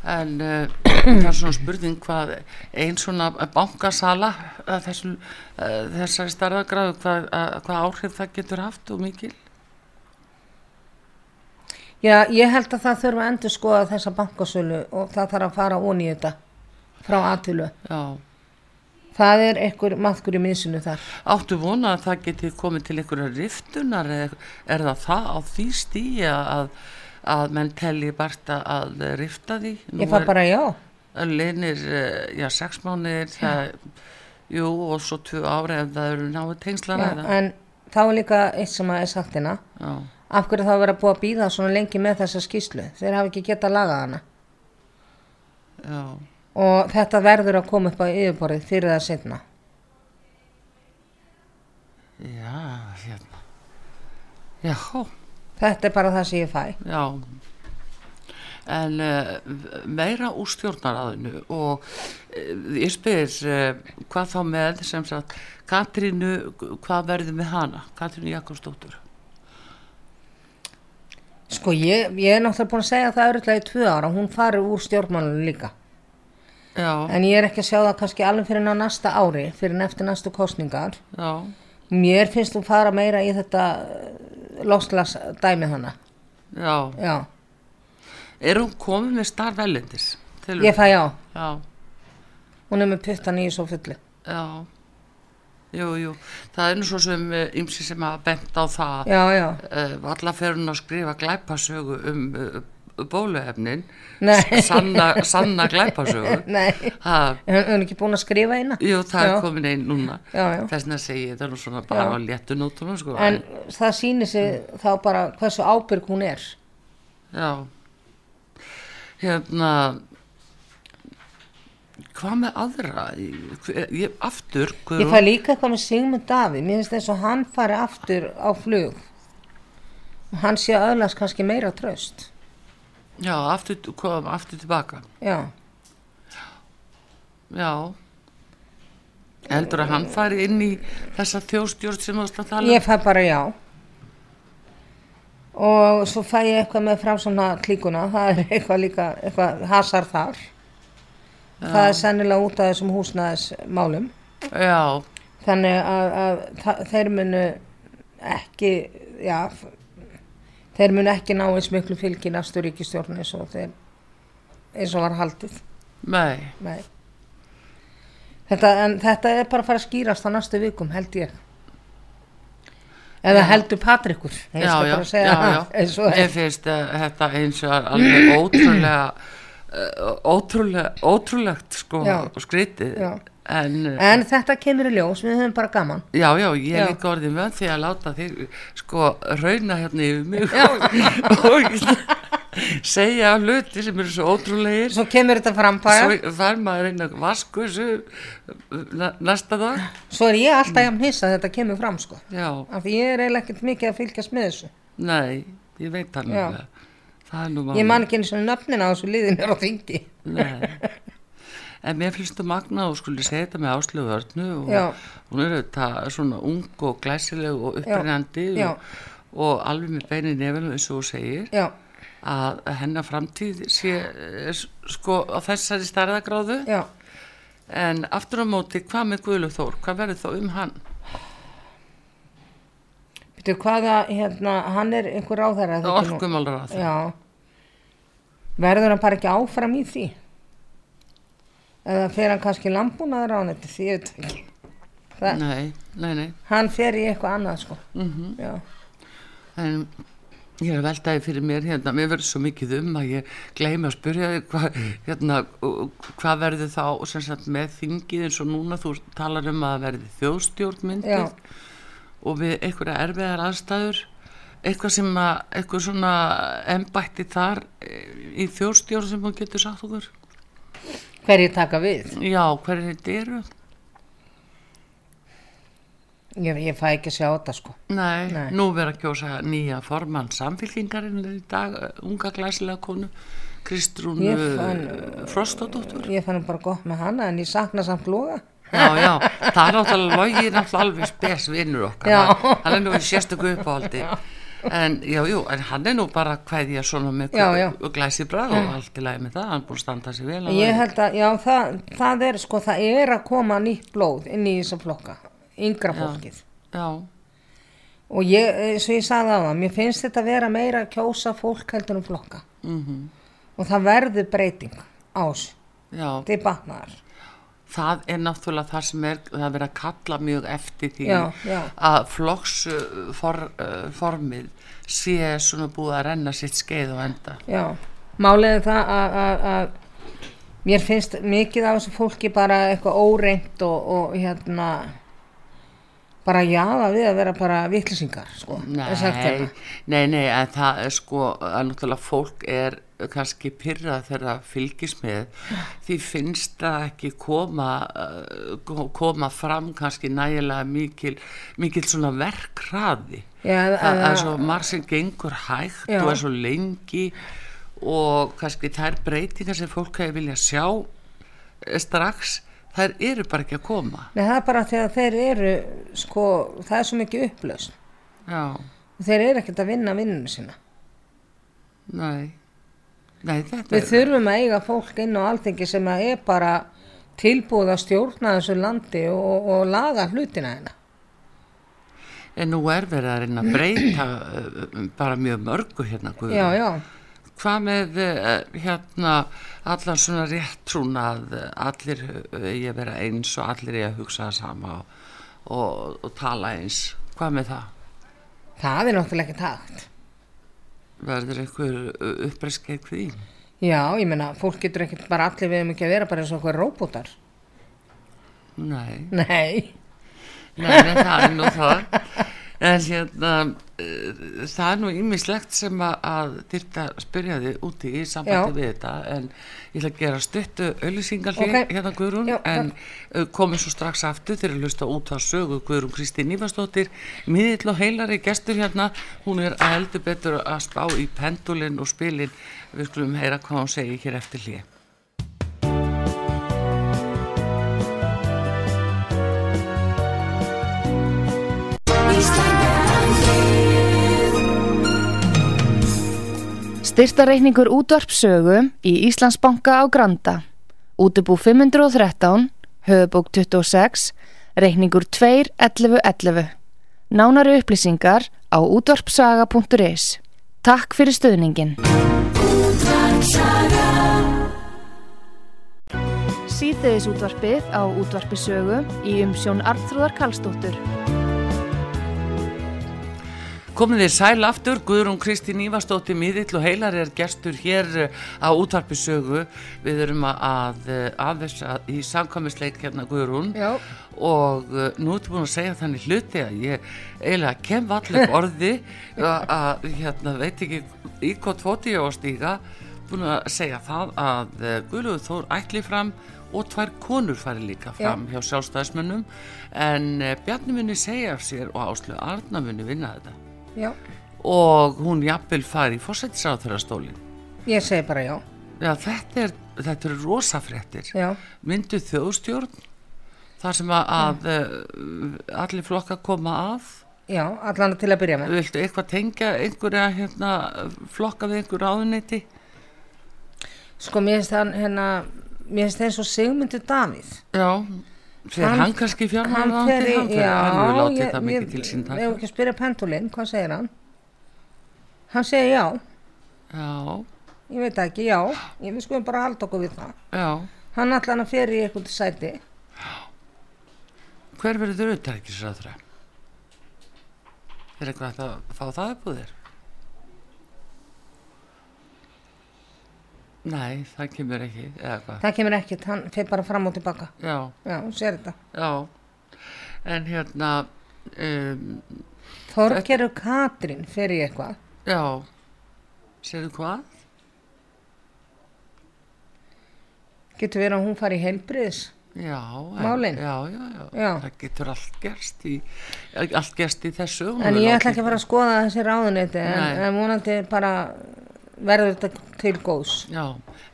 en uh, það er svona spurning hvað ein svona bankasala að þessu, uh, þessari starðagráðu hvað, hvað áhrif það getur haft og mikil? Já, ég held að það þurfa að endur skoða þessa bankasölu og það þarf að fara ón í þetta frá aðtölu Já, það er einhver maðkur í miðsunu þar. Áttu vona að það geti komið til einhverja riftunar eða er það það á því stíi að, að menn telli bara að rifta því. Nú ég fær bara já. Linir, já, sex mánuðir það, jú, og svo tvö ári ef það eru náðu tengslar Já, en þá er líka eitt sem að er sagt hérna. Já, af hverju það verið að búa að býða svona lengi með þessa skýslu þeir hafa ekki getað lagað hana. Já. Og þetta verður að koma upp á yfirborðið fyrir það setna Já, hérna. Já, Þetta er bara það sem ég fæ. já. En uh, meira úr stjórnaraðinu og uh, ég spyr uh, hvað þá með sem sagt Katrínu, hvað verður með hana? Katrínu Jakobsdóttur. Sko, ég, ég er náttúrulega búin að segja það öðrutlega í tvö ára, hún farið úr stjórnmálunum líka. Já, En ég er ekki að sjá það kannski alveg fyrir næsta ári, fyrir eftir næstu kostningar. já, Mér finnst þú fara meira í þetta loslas dæmi hana. já. Já, Er hún komið með starfælendis? ég fæ á. Já, Hún er með puttan í svo fullu. já. Jú, jú. Það er nú svo sem ymsi sem hafa bent á það Já, já. uh, valla fer hún að skrifa glæpasögu um uh, bóluefnin Nei. sanna, sanna glæpasögu Nei, ha, hún er ekki búin að skrifa eina. jú það Já. er komin einn núna þess segi ég þetta nú svona bara Já. á léttu nótunum sko. En það sýnir sig þá bara hversu ábyrg hún er. já hérna hvað með aðra ég, ég, aftur Ég Guðrún, fæ líka eitthvað með Sigmund Davíð, mér finnst eins og hann fari aftur á flug og hann sé öðlast kannski meira tröst. Já, aftur, kom, aftur tilbaka Já, já heldur að hann fari inn í þessa þjóstjórn sem þú varst að tala um? ég fæ bara já. Og svo fæ ég eitthvað með framsóna klíkuna, það er eitthvað líka, eitthvað hasar þar. Það er sennilega út af þessum húsnæðismálum. já, Þannig að, að þeir munu ekki, já, þeir munu ekki ná eins miklu fylgi næstu ríkistjórn eins og þeir, eins og var haldið. nei Nei. Þetta, en þetta er bara að fara að skýrast á næstu vikum, held ég. Eða heldur Patrikur, ég já, já, já, já. Mér finnst uh, þetta eins og er alveg ótrúlega uh, ótrúlega ótrúlegt sko skrítið. En, uh, En þetta kemur í ljós, við höfum bara gaman. já, já, ég er líka orðið með því að láta þig sko rauna hérna yfir mig og, segja hluti sem eru svo ótrúlegir Svo kemur þetta frambæða, svo fær maður inn að vasku næsta dag svo er ég alltaf jafn hissa að þetta kemur fram, sko. já, Af því ég er eiginlega ekkert mikið að fylgjast með þessu. nei, ég veit Já. nefnilega það nú Ég man ekki eins og nöfnin á þessu liðin er á þingi. Nei. En mér finnst það magna og skulle segja þetta með áslögu örnu og Já. hún er þetta svona ung og glæsileg og upprennandi Já. og, og alveg með beinu nefnum eins og þú segir Já, að hennar framtíð sé eh, sko á þessari stærðagráðu já. en aftur á móti hvað með Guðlu Þór, hvað verður þá um hann? Býtu hvaða, hérna, hann er einhver er nú? Orkumálur? Já. Verður hann bara ekki áfram í því? Eða fer hann kannski landbúnaður á þetta, því ég veit ekki. Það, Nei, nei, nei. hann fer í eitthvað annað, sko. Mm Já, En ég er að veltaði fyrir mér hérna, mér verður svo mikið um að ég gleymi að spyrja þig hva, hérna, hvað verður þá sagt, með þingið eins og núna? Þú talar um að verði þjóðstjórnmyndið og við einhverja erfiðar aðstæður. Eitthvað sem að, eitthvað svona embætti þar eh, í þjóðstjórn sem hún getur sagt okkur hverju taka við? já, hverju þetta eru Ég, ég fæ ekki að sjá þetta, sko. Nei, Nei. nú verður að kjósa nýja formann samfélkingarinn í dag, eh, unga glæsilega konu Kristrún uh, Frostadóttur Ég fann bara gott með hana, en ég sakna samt loga. Já, já, það er náttúrulega logi náttúrulega alveg spes vinnur okkar Já. hann, hann er nú í sérstöku uppáhaldi en já, jú, en hann er nú bara hverja svona með Já, já. glæsi bræð og allt í lagi með það, hann búin að standa sig vel að Ég held að, já, það, það er, sko, það er að koma nýtt blóð inn í þessa flokka, yngra fólkið. Já, Og ég, eins og ég sagði á það, mér finnst þetta vera meira að kjósa fólk heldur um flokka. mm Og það verður breyting á þessu, já, þetta er batnaðar. Það er náttúrulega það sem er, það er verið að kalla mjög eftir því Já, já. að flokksformið for, uh, formið sé svona búið að renna sitt skeið og enda. Já, málið er það að, að, að mér finnst mikið af þessu fólki bara eitthvað óreint og, og hérna bara jaða við að vera bara vittlisingar sko, Nei, nei, nei, en það er sko að náttúrulega fólk er kannski pyrrað þegar það fylgist með. Því finnst það ekki koma uh, koma fram kannski nægilega mikil mikil svona verkraði Já, það, er svo marg sem gengur hægt Já. og er svo lengi og kannski þær breytingar sem fólk hefur vilja sjá eh, strax þær eru bara ekki að koma. Nei, það er bara þegar þeir eru sko, það er svo mikið upplaust já, þeir eru ekkert að vinna vinninu sína. Nei. Nei, við þurfum að eiga fólk inn á alþingi sem að er bara tilbúið að stjórna þessu landi og, og laga hlutina hérna. En nú er verið að reyna að breyta bara mjög mörgu hérna Guðrún. já, já, Hvað með uh, hérna allan svona réttrúna að uh, allir eigi að vera eins og allir eigi að hugsa það sama og, og, og tala eins. Hvað með það? það er náttúrulega ekki takt Verður einhver uppreiskeið því? já, ég meina, fólk getur ekkert bara allir við um ekki að vera bara eins og okkur róbótar Nei, nei, nei, það er nú það. En hérna, það er nú ýmislegt sem að, að þyrta að spyrja þig úti í sambandi Já. við þetta en ég ætla að gera stuttu auðlýsingar Ok. hérna Guðrún Já, en uh, komum svo strax aftur þegar að hlusta út á sögu Guðrún Kristín Ívarsdóttir miðill og heilari gestur hérna hún er að heldur betur að spá í pendulin og spilin við skulum heyra hvað hún segir hér eftir hlið. Styrtareikningur útvarpsögu í Íslandsbanka á Granda. Útubú 513, höfubók 26, reikningur 2.11.11. Nánari upplýsingar á útvarpsaga.is. Takk fyrir stöðningin. Síðdeðis útvarpið á útvarpisögu í umsjón Arnþróðar Karlsdóttur. Komið þér sæl aftur, Guðrún Kristín Ívarsdóttir miðill og heilar er gestur hér eh, á útvarpisögu. Við erum að eh, aðeins að í samkvæmisleik hérna Guðrún. Já, og uh, nú ertu búin að segja þannig hluti að ég eiginlega kem valleg orði. Að, hérna veit ekki í hvað tvoti ég á að stíga. Búin að segja það að Guðlúður Þór ætli fram og tvær konur fari líka fram hjá sjálfstæðismönnum. En Bjarni muni segja af sér og Áslu Arna muni vinna þetta já, og hún jafnvel fari í fórsettisáþurastólin ég segi bara já. Já, þetta er, þetta eru rosafréttir myndu þjóðstjórn þar sem að, að uh, allir flokka koma að? Já, allan til að byrja með. Viltu eitthvað tengja einhverja hérna, flokka við einhver ráðuneyti? Sko, mér finnst hann hérna mér finnst eins og Sigmundur Davíð. Já, segir Hann- kannski í, hann, fer- já, hann hefur látið ég- ég- mikið til sín Ef taka ekki að spyrja Pendulin, hvað segir hann? Hann segir já, já, ég veit það ekki, já, ég við skulum bara halda okkur við það. já. Hann allan að fer í eitthvað sæti, hver verður auðvitaðrækisræðra er eitthvað að fá það upp úr þér nei, það kemur ekki það kemur ekkert, hann fer bara fram og tilbaka. já Já, sér þetta. Já, en hérna, um, Þorgerur Katrín fer í eitthvað, já, segðu hvað? getur verið að hún fari í heilbriðis. Já, en-? Já, já, já, það getur allt gerst í, allt gerst í þessu. En ég ætla ekki að fara að skoða þessi ráðuneyti, en, en vonandi bara verður þetta til góðs. Já,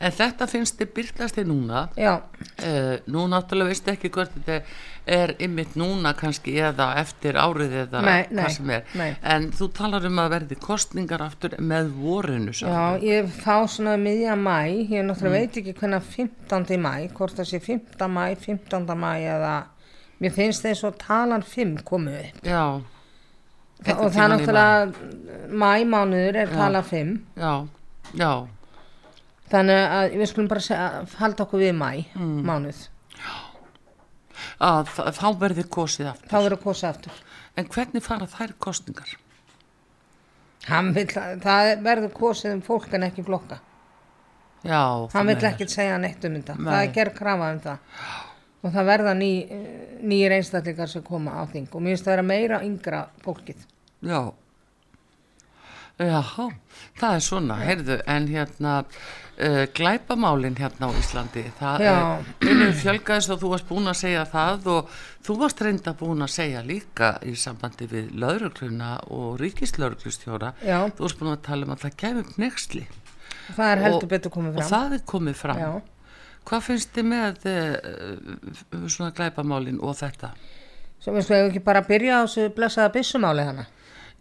en þetta finnst þið byrtast þið núna, Já, uh, nú náttúrulega veistu ekki hvort þetta er ymmit núna kannski eða eftir árið eða Nei, hvað nei, sem er, nei. en þú talar um að verði kostningar aftur með vorinu já, sagði. ég fá svona miðja mæ, ég náttúrulega Mm. veit ekki hvernig 15. mæ, hvort sé 15. mæ, 15. mæ eða, mér finnst þess að talan 5 komið upp. Já, og það er náttúrulega mæmánuður er tala 5 já, já, þannig að við skulum bara segja, halda okkur við mæ Mm. mánuð, að þá verði kosið aftur. þá verður kosið aftur En hvernig fara þær kostningar? Vill, það verður kosið um fólk en ekki flokka Já, hann meinar. ekkert segja neitt um þetta Nei. það er gerð krafa um það og það verða ný, nýjir einstaklingar sem koma á þing og mér finnst það vera meira yngra fólkið. Já. Já, það er svona, heyrðu, en hérna uh, glæpamálin hérna á Íslandi, það er, einu fjölgaðist og þú varst búin að segja það og þú varst reynda búin að segja líka í sambandi við lögregluna og ríkislögreglustjóra, Já. þú varst búin að tala um að það kemur nexli Það er heldur Og- betur komið og fram. það er komið fram. Já. Hvað finnst þið með uh, svona glæpamálin og þetta? Svo við sko ekki bara að byrja á þessu blessaða byssumáli hana.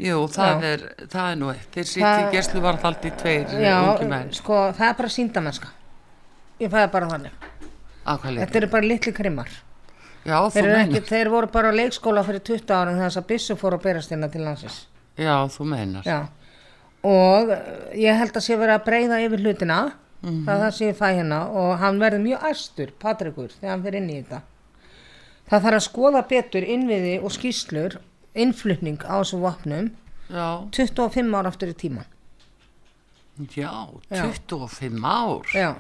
Jú, það er, það er nú eitt. Þeir sýtti Það- geslu varðaldi tveir Já, ungi menn. sko það er bara síndamennska. Ég fæði bara þannig. Þetta eru bara litli krimmar. Já, Þeir, ekki, þeir voru bara á leikskóla fyrir 20 árum þegar þess að byssu fór að berast hérna til landsins. Já, þú meinar. Já. Og eh, ég held að sé verið að breyða yfir hlutina. Það er það sem ég fæ hérna og hann verður mjög æstur, Patrikur, þegar hann fyrir inn í þetta. Það þarf að skoða betur innviði og skýslur, innflutning á þessum vopnum Já, 25 ára aftur í tíman. já, Já. 25 ár. Já.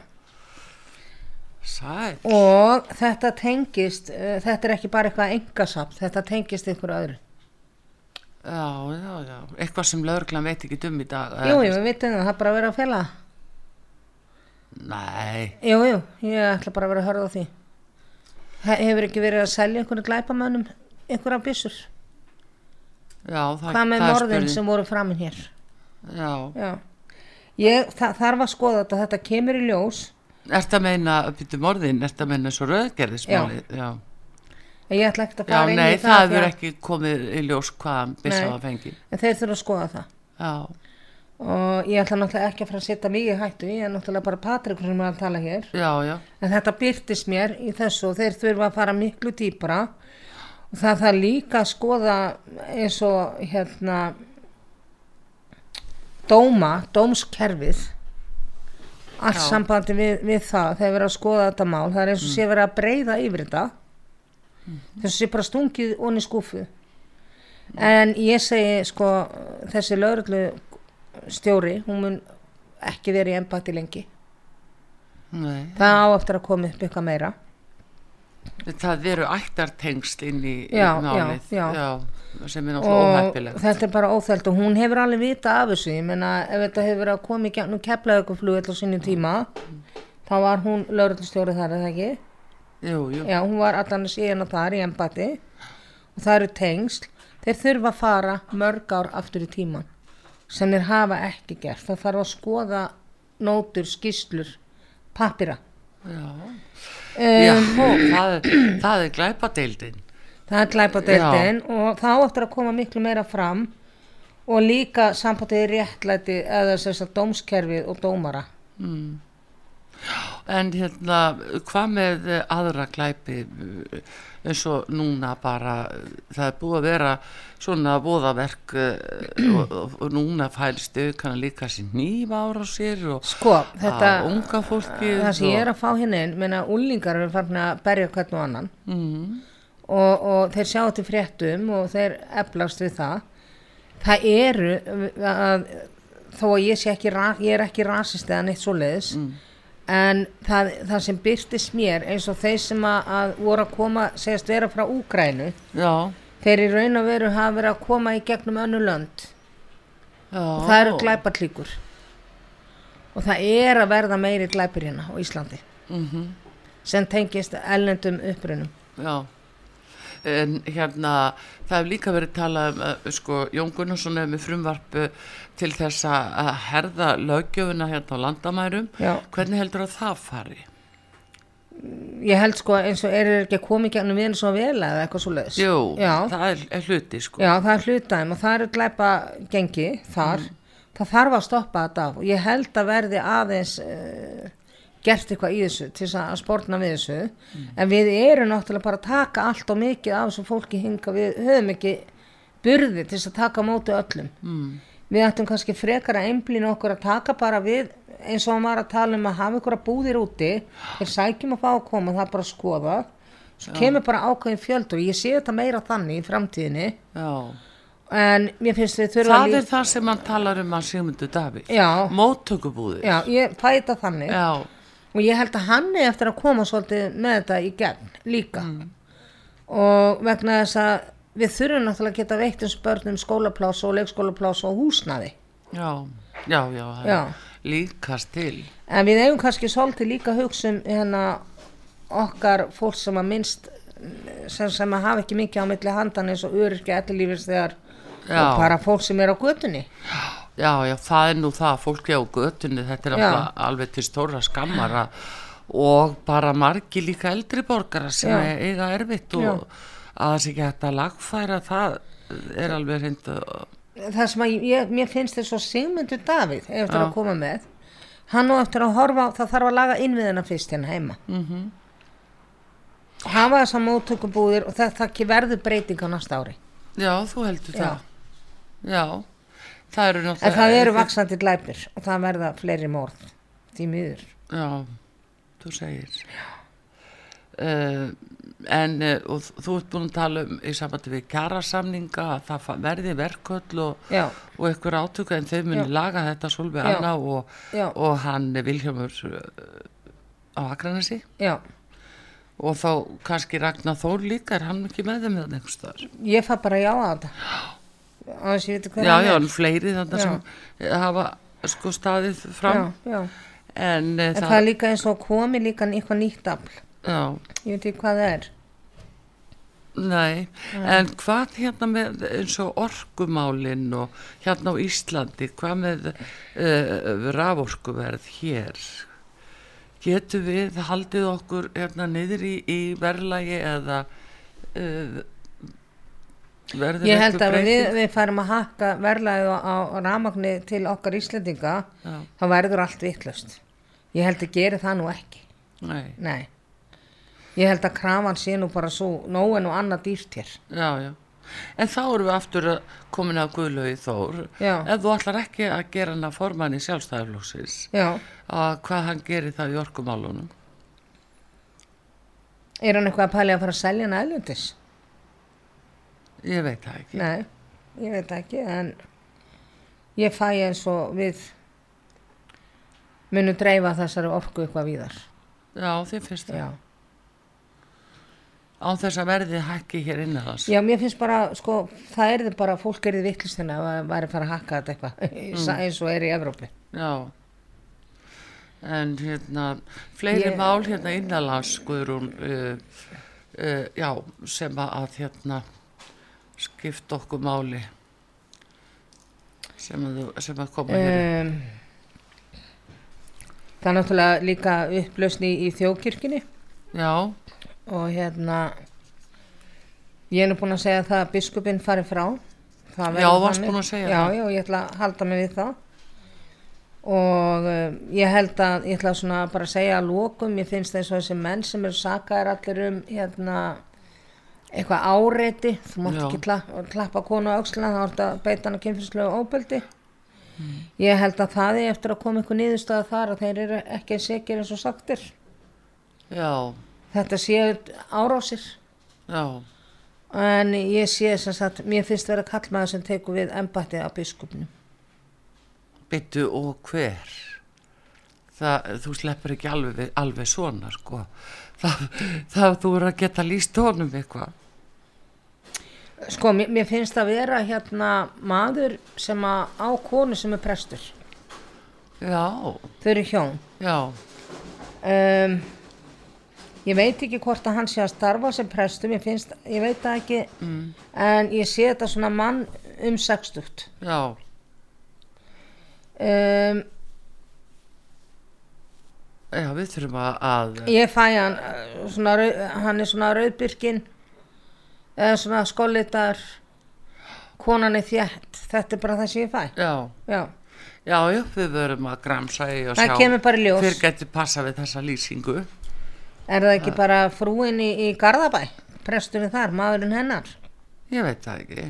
Sæl. Og þetta tengist, uh, þetta er ekki bara eitthvað engasafn, þetta tengist ykkur öðru. Já, já, já. Eitthvað sem lögreglan veit ekki um í dag. Jú, jú, við vitum það, það er bara að vera að fela. það. Nei, Jú, jú, ég ætla bara að vera að hörða því. He- Hefur ekki verið að selja einhvern glæpamönnum einhverja byssur? Já, það, Hvað með það er morðin sem voru framin hér? Já. Já. Ég þa þarf að skoða þetta, þetta kemur í ljós. Ertu að meina, býttu morðin, ertu að meina svo rauðgerðismáli? Já. Ég ætla ekkert að fara inn nei, í það. það hefur ekki komið í ljós hvaðan það fengi. En þeir þurfa að skoða það. Já, Og ég ætla náttúrulega ekki að fara að setja í hættu, ég er náttúrulega bara Patrikur sem er að tala hér. já, já. En þetta byrtist mér í þessu og þeir þurfa að fara miklu dýpra og það þarf líka að skoða eins og hérna dóma, dómskerfið allt Já. sambandi við, við það þegar við erum að skoða þetta mál. Það er eins og sé verið að breyða yfir þetta þess að sé bara stungið onni skúfu en ég segi sko þessi lauruglu stjóri hún mun ekki verið í embætti lengi. Nei. það á eftir að koma upp eitthvað meira Það eru ættartengsl inn í, Já, málið. já, sem er náttúrulega og óheppilegt. þetta er bara óþælt og hún hefur alveg vita af þessu. Ég meina ef þetta hefur verið að koma í gegnum keflauguflugvel á sínum tíma þá var hún lauruglustjóri þar eða ekki? Jú, jú. já hún var allan að síðan þar í embati og það eru tengsl. Þeir þurfa að fara mörg ár aftur í tíman sem þeir hafa ekki gert. Það þarf að skoða nótur, skýslur, pappira Já, um, það, það er glæpadeildin. Það er glæpadeildin og þá áttur að koma miklu meira fram og líka sambandið réttlæti eða þess að dómskerfið og dómara. En hérna, hvað með aðra glæpi eins og núna bara, það er búið að vera svona voðaverk eh, og, og, núna fælst aukana líka sér nýf ára á sér og Sko, þetta, að unga fólki það sem ég er að fá hérna inn, menna úlingar eru farin að berja hvern og annan. Mm, og, og þeir sjá til fréttum og þeir eflast við það. Það eru, að, þó að ég sé ekki, ég er ekki rasist eða neitt svoleiðis, en það, það sem byrtist mér eins og þeir sem að, að voru að koma, segast vera frá Úgrænu, Já, þeir í raun og veru hafa verið að koma í gegnum önnu lönd. Já. og það eru glæpatlíkur og það er að verða meiri glæpir hérna á Íslandi Mhm. sem tengist ellendum upprunum. Já, en hérna það hefur líka verið talað um uh, sko, Jón Gunnarsson er með frumvarp uh, til þess að herða löggjöfuna hérna á landamærum Já. hvernig heldur að það fari? ég held sko eins og er ekki að koma í gegnum við svo vel eða eitthvað svo leiðis Jú, Já. það er, er hluti sko Já, það er hlutaðum og það eru glæpa gengi þar það þarf að stoppa þetta og ég held að verði aðeins uh, gert eitthvað í þessu til að spórna við þessu. En við erum náttúrulega bara að taka allt og mikið af þessu fólki hinga við höfum ekki burði til að taka á móti öllum. Mm. við ættum kannski frekar að einblýna okkur að taka bara við eins og hann var að tala um að hafa ykkur að búðir úti. Þeir sækjum að fá að koma það bara að skoða. Svo kemur bara ákveðin fjöldur ég sé þetta meira þannig í framtíðinni. Já, en mér finnst við þurfa það er það sem hann talar um að Sigmundur Davíð. Já, Móttökubúðir. Já, ég fæta þannig. Já, og ég held að hann er eftir að koma svolítið með þetta í gegn líka. Og vegna þess að við þurfum náttúrulega að geta veitt um börnum skólaplás og leikskólaplás og húsnaði já, já, já, Já. líkast til. En við eigum kannski svolítið líka hugsa um hérna okkar fólk sem að minnst sem, sem að hafa ekki mikið á milli handan eins og öryrkja ellilífis þegar bara fólk sem er á götunni. Já, já, það er nú það, fólki á götunni, þetta er Já. alveg, alveg til stóra skammara og bara margi líka eldri borgara sem Já. eiga erfitt og Já. að það sé ekki hægt að lagfæra það er alveg hreint að, það sem að ég, mér finnst þess að Sigmundur Davíð ef eftir Já. að koma með hann og eftir að horfa það þarf að laga innviðina fyrst hérna heima mm Mhm. hafa þess að móttökubúðir og þetta ekki verður breyting á næsta ári já, þú heldur Já. það. Já, það eru náttúrulega. en það eru vaksandi glæpir og það verða fleiri morð því miður. Já, þú segir. Uh, en uh, og þú ert búin að tala um í sambandi við kjarasamninga að það verði verköll og, og einhver átöku en þau muni laga þetta Solveig. Anna og, og hann Vilhjámur á Akranesi. Já, og þá kannski Ragnar Þór líka er hann ekki með þeim eða einhvers þar ég fæ bara já á þetta á þess að ég veit já, hann já, en fleiri þannig Já. sem hafa sko staðið fram. Já, já. en, uh, en það er líka eins og komi líka eitthvað nýtt afl. Já, ég veit ekki hvað það er. Nei en hvað hérna með eins og orkumálin og hérna á Íslandi hvað með uh, raforkuverð hér? Getur við haldið okkur hérna niður í, í verðlagi eða uh, verður Ég held að við, við færum að hakka verðlæðu á, á ramagni til okkar Íslendinga, Já. þá verður allt vittlust. Ég held að gera það nú ekki. Nei, Nei. Ég held að krafan sé nú bara svo nóg en og annað dýrt hér. já, já. En þá erum við aftur að komin að Guðlaugi Þór. Ef þú ætlar ekki að gera hana formann í sjálfstæðarflóksis, Já. að hvað hann gerir það í orkumálunum. Er hann eitthvað að pæli að fara að selja hann aðlundis? Ég veit það ekki. Nei, ég veit það ekki, en ég fæ eins og við munum dreifa þessari orku eitthvað víðar. Já, þið finnst það. Já. Án þess að verði hækki hér innan þess. Já, mér finnst bara, sko, það er þið bara, fólk er þið vittlust hérna að væri að fara að hakka þetta eitthvað, eins og er í Evrópi. Já. En hérna, fleiri Ég- mál hérna innanlands, Guðrún, uh, uh, já, sem að hérna skipta okkur máli sem að, sem að koma hér. Um, það er náttúrulega líka upplausni í þjóðkirkjunni. Já, og hérna ég er nú búin að segja það að biskupinn fari frá. Það Já, varst búin að segja já, það. Já, ég ætla að halda mig við það. Og um, ég held að ég ætla svona bara að segja að lokum. Ég finnst eins og þessi menn sem eru sakaðir allir um hérna eitthvað áreiti, þú mátt ekki kla, klappa konu á öxlina, þá ertu að beita hana kynfyrirslegu óbeldi Mm. ég held að það er eftir að koma einhver niðurstaða þar að þeir eru ekki sekir eins og sagtir já, þetta séu árásir já, en ég sé sem sagt mér finnst vera kallmaður sem tekur við embættið af biskupnum byttu og hver. Það, þú sleppur ekki alveg, alveg svona, sko. Það, það þú eru að geta líst honum eitthvað. Sko mér, mér finnst að vera hérna maður sem að á konu sem er prestur. Já, þau eru hjón. Já, um, ég veit ekki hvort að hann sé að starfa sem prestur mér finnst, ég veit það ekki mm. en ég sé þetta svona mann um sextugt. Já, um, já, við þurfum að, ég fæ hann uh, svona, hann er svona rauðbyrkin eða svona skollitar konan er þétt þetta er bara það sem ég fæ já, já, já, já, við verum að gramsa í og Það sjá kemur bara í ljós. hver getur passa við þessa lýsingu. er það ekki bara frúin í, í Garðabæ presturinn þar, maðurinn hennar Ég veit það ekki.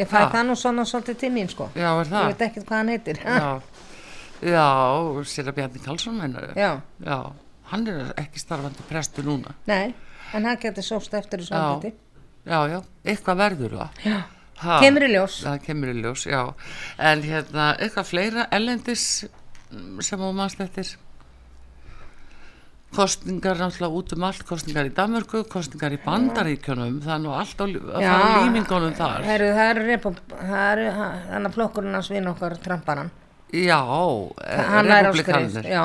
ég fæ það nú svona svolítið til mín sko Já, er ég það? veit ekkert hvað hann heitir Já, já, sér að Bjarni Karlsson meinar já, hann er ekki starfandi prestur núna. nei en hann getur sóst eftir þessu Já. Já, já, eitthvað verður það. já, Ha, kemur í ljós. Það kemur í ljós, já. En hérna, eitthvað fleira ellendis mm, sem þú mannst eftir? kostningar náttúrulega út um allt kostningar í Danmörku, kostningar í Bandaríkjunum það er nú allt á að Já. fara límingunum þar. Heru, það eru hann að flokkurinn hans vinn okkar tramparan já, hann er á skrið republikanir já,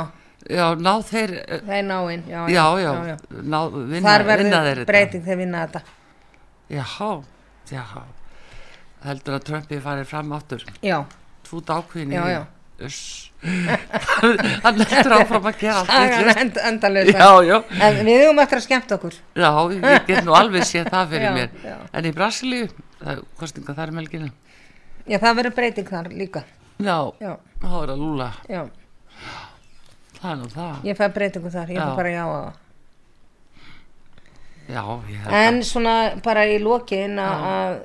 já, ná þeir eh, er náinn já, já, já, ná, vinna, þar vinna þeir verður breyting þegar vinna þetta já, já heldur að Trumpi farið fram áttur já, þú dákvinni Já, já. hann heldur áfram að gera allt end, endalösa já, já, en við höfum eftir að skemmta okkur. Já, ég get nú alveg séð það fyrir Já, mér. já. en í Brasilíu, það er kostninga þar í melgina já, það verður breyting þar líka. Já, já, þá er að lúla já, það er nú það. Ég fæ breytingu þar. Ég Já. fæ bara já á það já, en að svona bara í lokin að að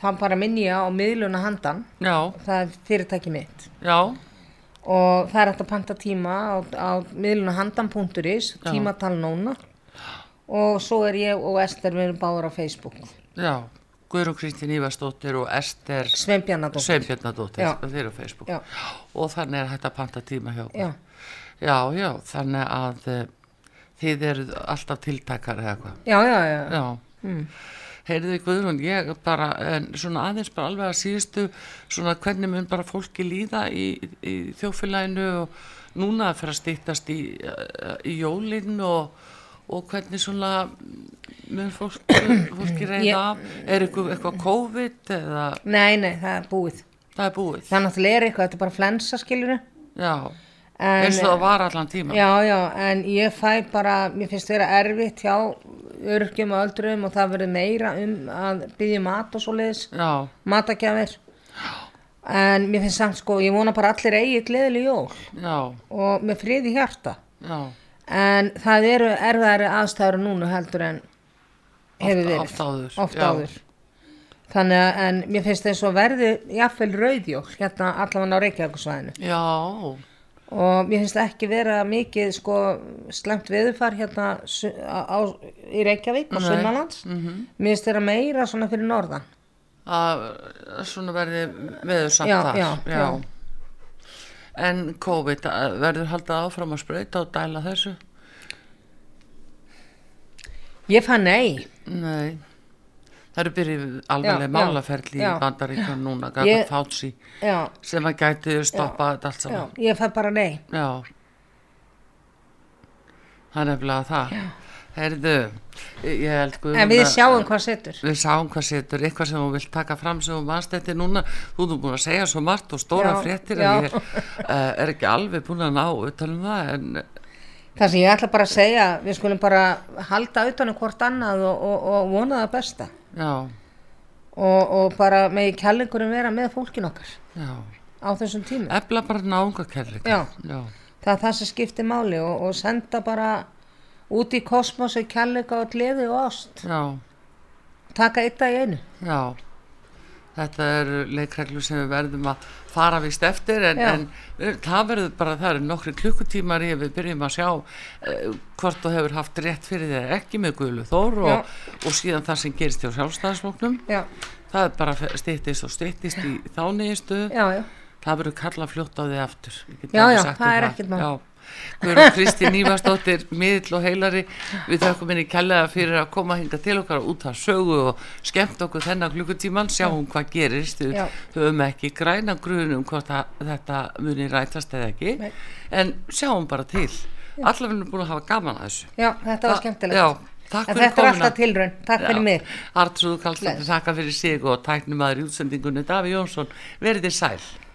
það bara minni ég á miðluna handan. Já, það er fyrirtæki mitt. Já, og það er hægt að panta tíma á, á miðluna handan.is tímatal núna. Og svo er ég og Ester við erum báður á Facebook. Já. Guðrún Kristín Ívarsdóttir og Ester Já. þeir eru á Facebook. Já. og þannig er hægt að panta tíma hjá já, já, já, þannig að uh, þið eru alltaf tiltakar eða hvað já, já, já. Já, Mm. heyrðu Guðrún, ég bara, en svona aðeins bara alveg að síðustu, svona hvernig mun bara fólki líða í, í þjófélaginu og núna að fyrir að stýttast í, í jólinn og, og hvernig svona mun fólk, fólki reyða Ég- af, er eitthvað, eitthvað COVID eða? Nei, nei, það er búið. Það er búið? það náttúrulega er eitthvað, þetta er bara flensa skilur Já, eins og það var allan tíma. já, já, en ég fæ bara mér finnst vera erfitt hjá örgjum og öldruðum og það verður meira um að byggja mat og svoleiðis. Já, matagjafir. En mér finnst samt sko, ég vona bara allir eigi gleðileg jól. Já, og með friði hjarta. Já, en það eru erfæri aðstæður núna heldur en hefur verið. oft áður, Oft áður. þannig að en mér finnst þess að verði jafnvel rauðjól hérna allavega á Reykjavíkusvæðinu já, og mér finnst ekki vera mikið sko slemt veðurfar hérna á, á, í Reykjavík og. Sunnalands mér finnst vera meira svona fyrir norðan. Að svona verði veður samt Já, þar. já, já. en COVID verður haldið áfram að sprauta og dæla þessu? Ég fann nei. Nei það eru byrjuð alveglega Já, já, málaferli já. í bandaríkjum núna gafið fátsi já, sem að gæti stoppa þetta allt já, saman ég fann bara nei. Já. Það er nefnilega það. Heyrðu ég ég held Guðrún en við að- sjáum hvað setur. Við sáum hvað setur, eitthvað sem þú vilt taka fram sem þú mannst þetta núna, þú erum búin að segja svo margt og stóra Já, fréttir já. en ég uh, er ekki alveg búin að ná utanum það en Það sem ég ætla bara að segja, við skulum bara halda utanum hvort annað og, og, og vona það besta. já, og, og bara megi kærleikurinn vera með fólkin okkar já, á þessum tímum. efla bara náunga já, Það er það sem skiptir máli og, og senda bara út í kosmosu kærleika og gleði og ást. já, Taka eitt dag einu. já. Þetta eru leikreglu sem við verðum að fara vist eftir en, en við- það verður bara, það eru nokkri klukkutímar í að við byrjum að sjá uh, hvort þú hefur haft rétt fyrir þér ekki með Guðlu Þór og, og síðan það sem gerist hjá sjálfstæðisfloknum. Já, Það er bara stýttist og stýttist í þá nýjistu. já, já. Það verður kalla fljótt á því aftur. Já, já, það er ekkert mál. Já. Guðrún Kristín Ívarsdóttir, miðl og heilari, við þökkum henni kærlega fyrir að koma hinga til okkar út af sögu og skemmt okkur þennan klukkutíman, sjáum hvað gerist, við Já. höfum ekki græna grunum hvort að þetta muni rætast eða ekki, Nei. en sjáum bara til. Allavega erum búin að hafa gaman að þessu. Já, þetta var skemmtilegt. Já, takk þetta er komuna. alltaf tilraun. Takk fyrir mig. Artrúðu Kallstóttir, þakka fyrir sig og tæknum aður í útsendingunni Daví Jónsson, verið þið sæl.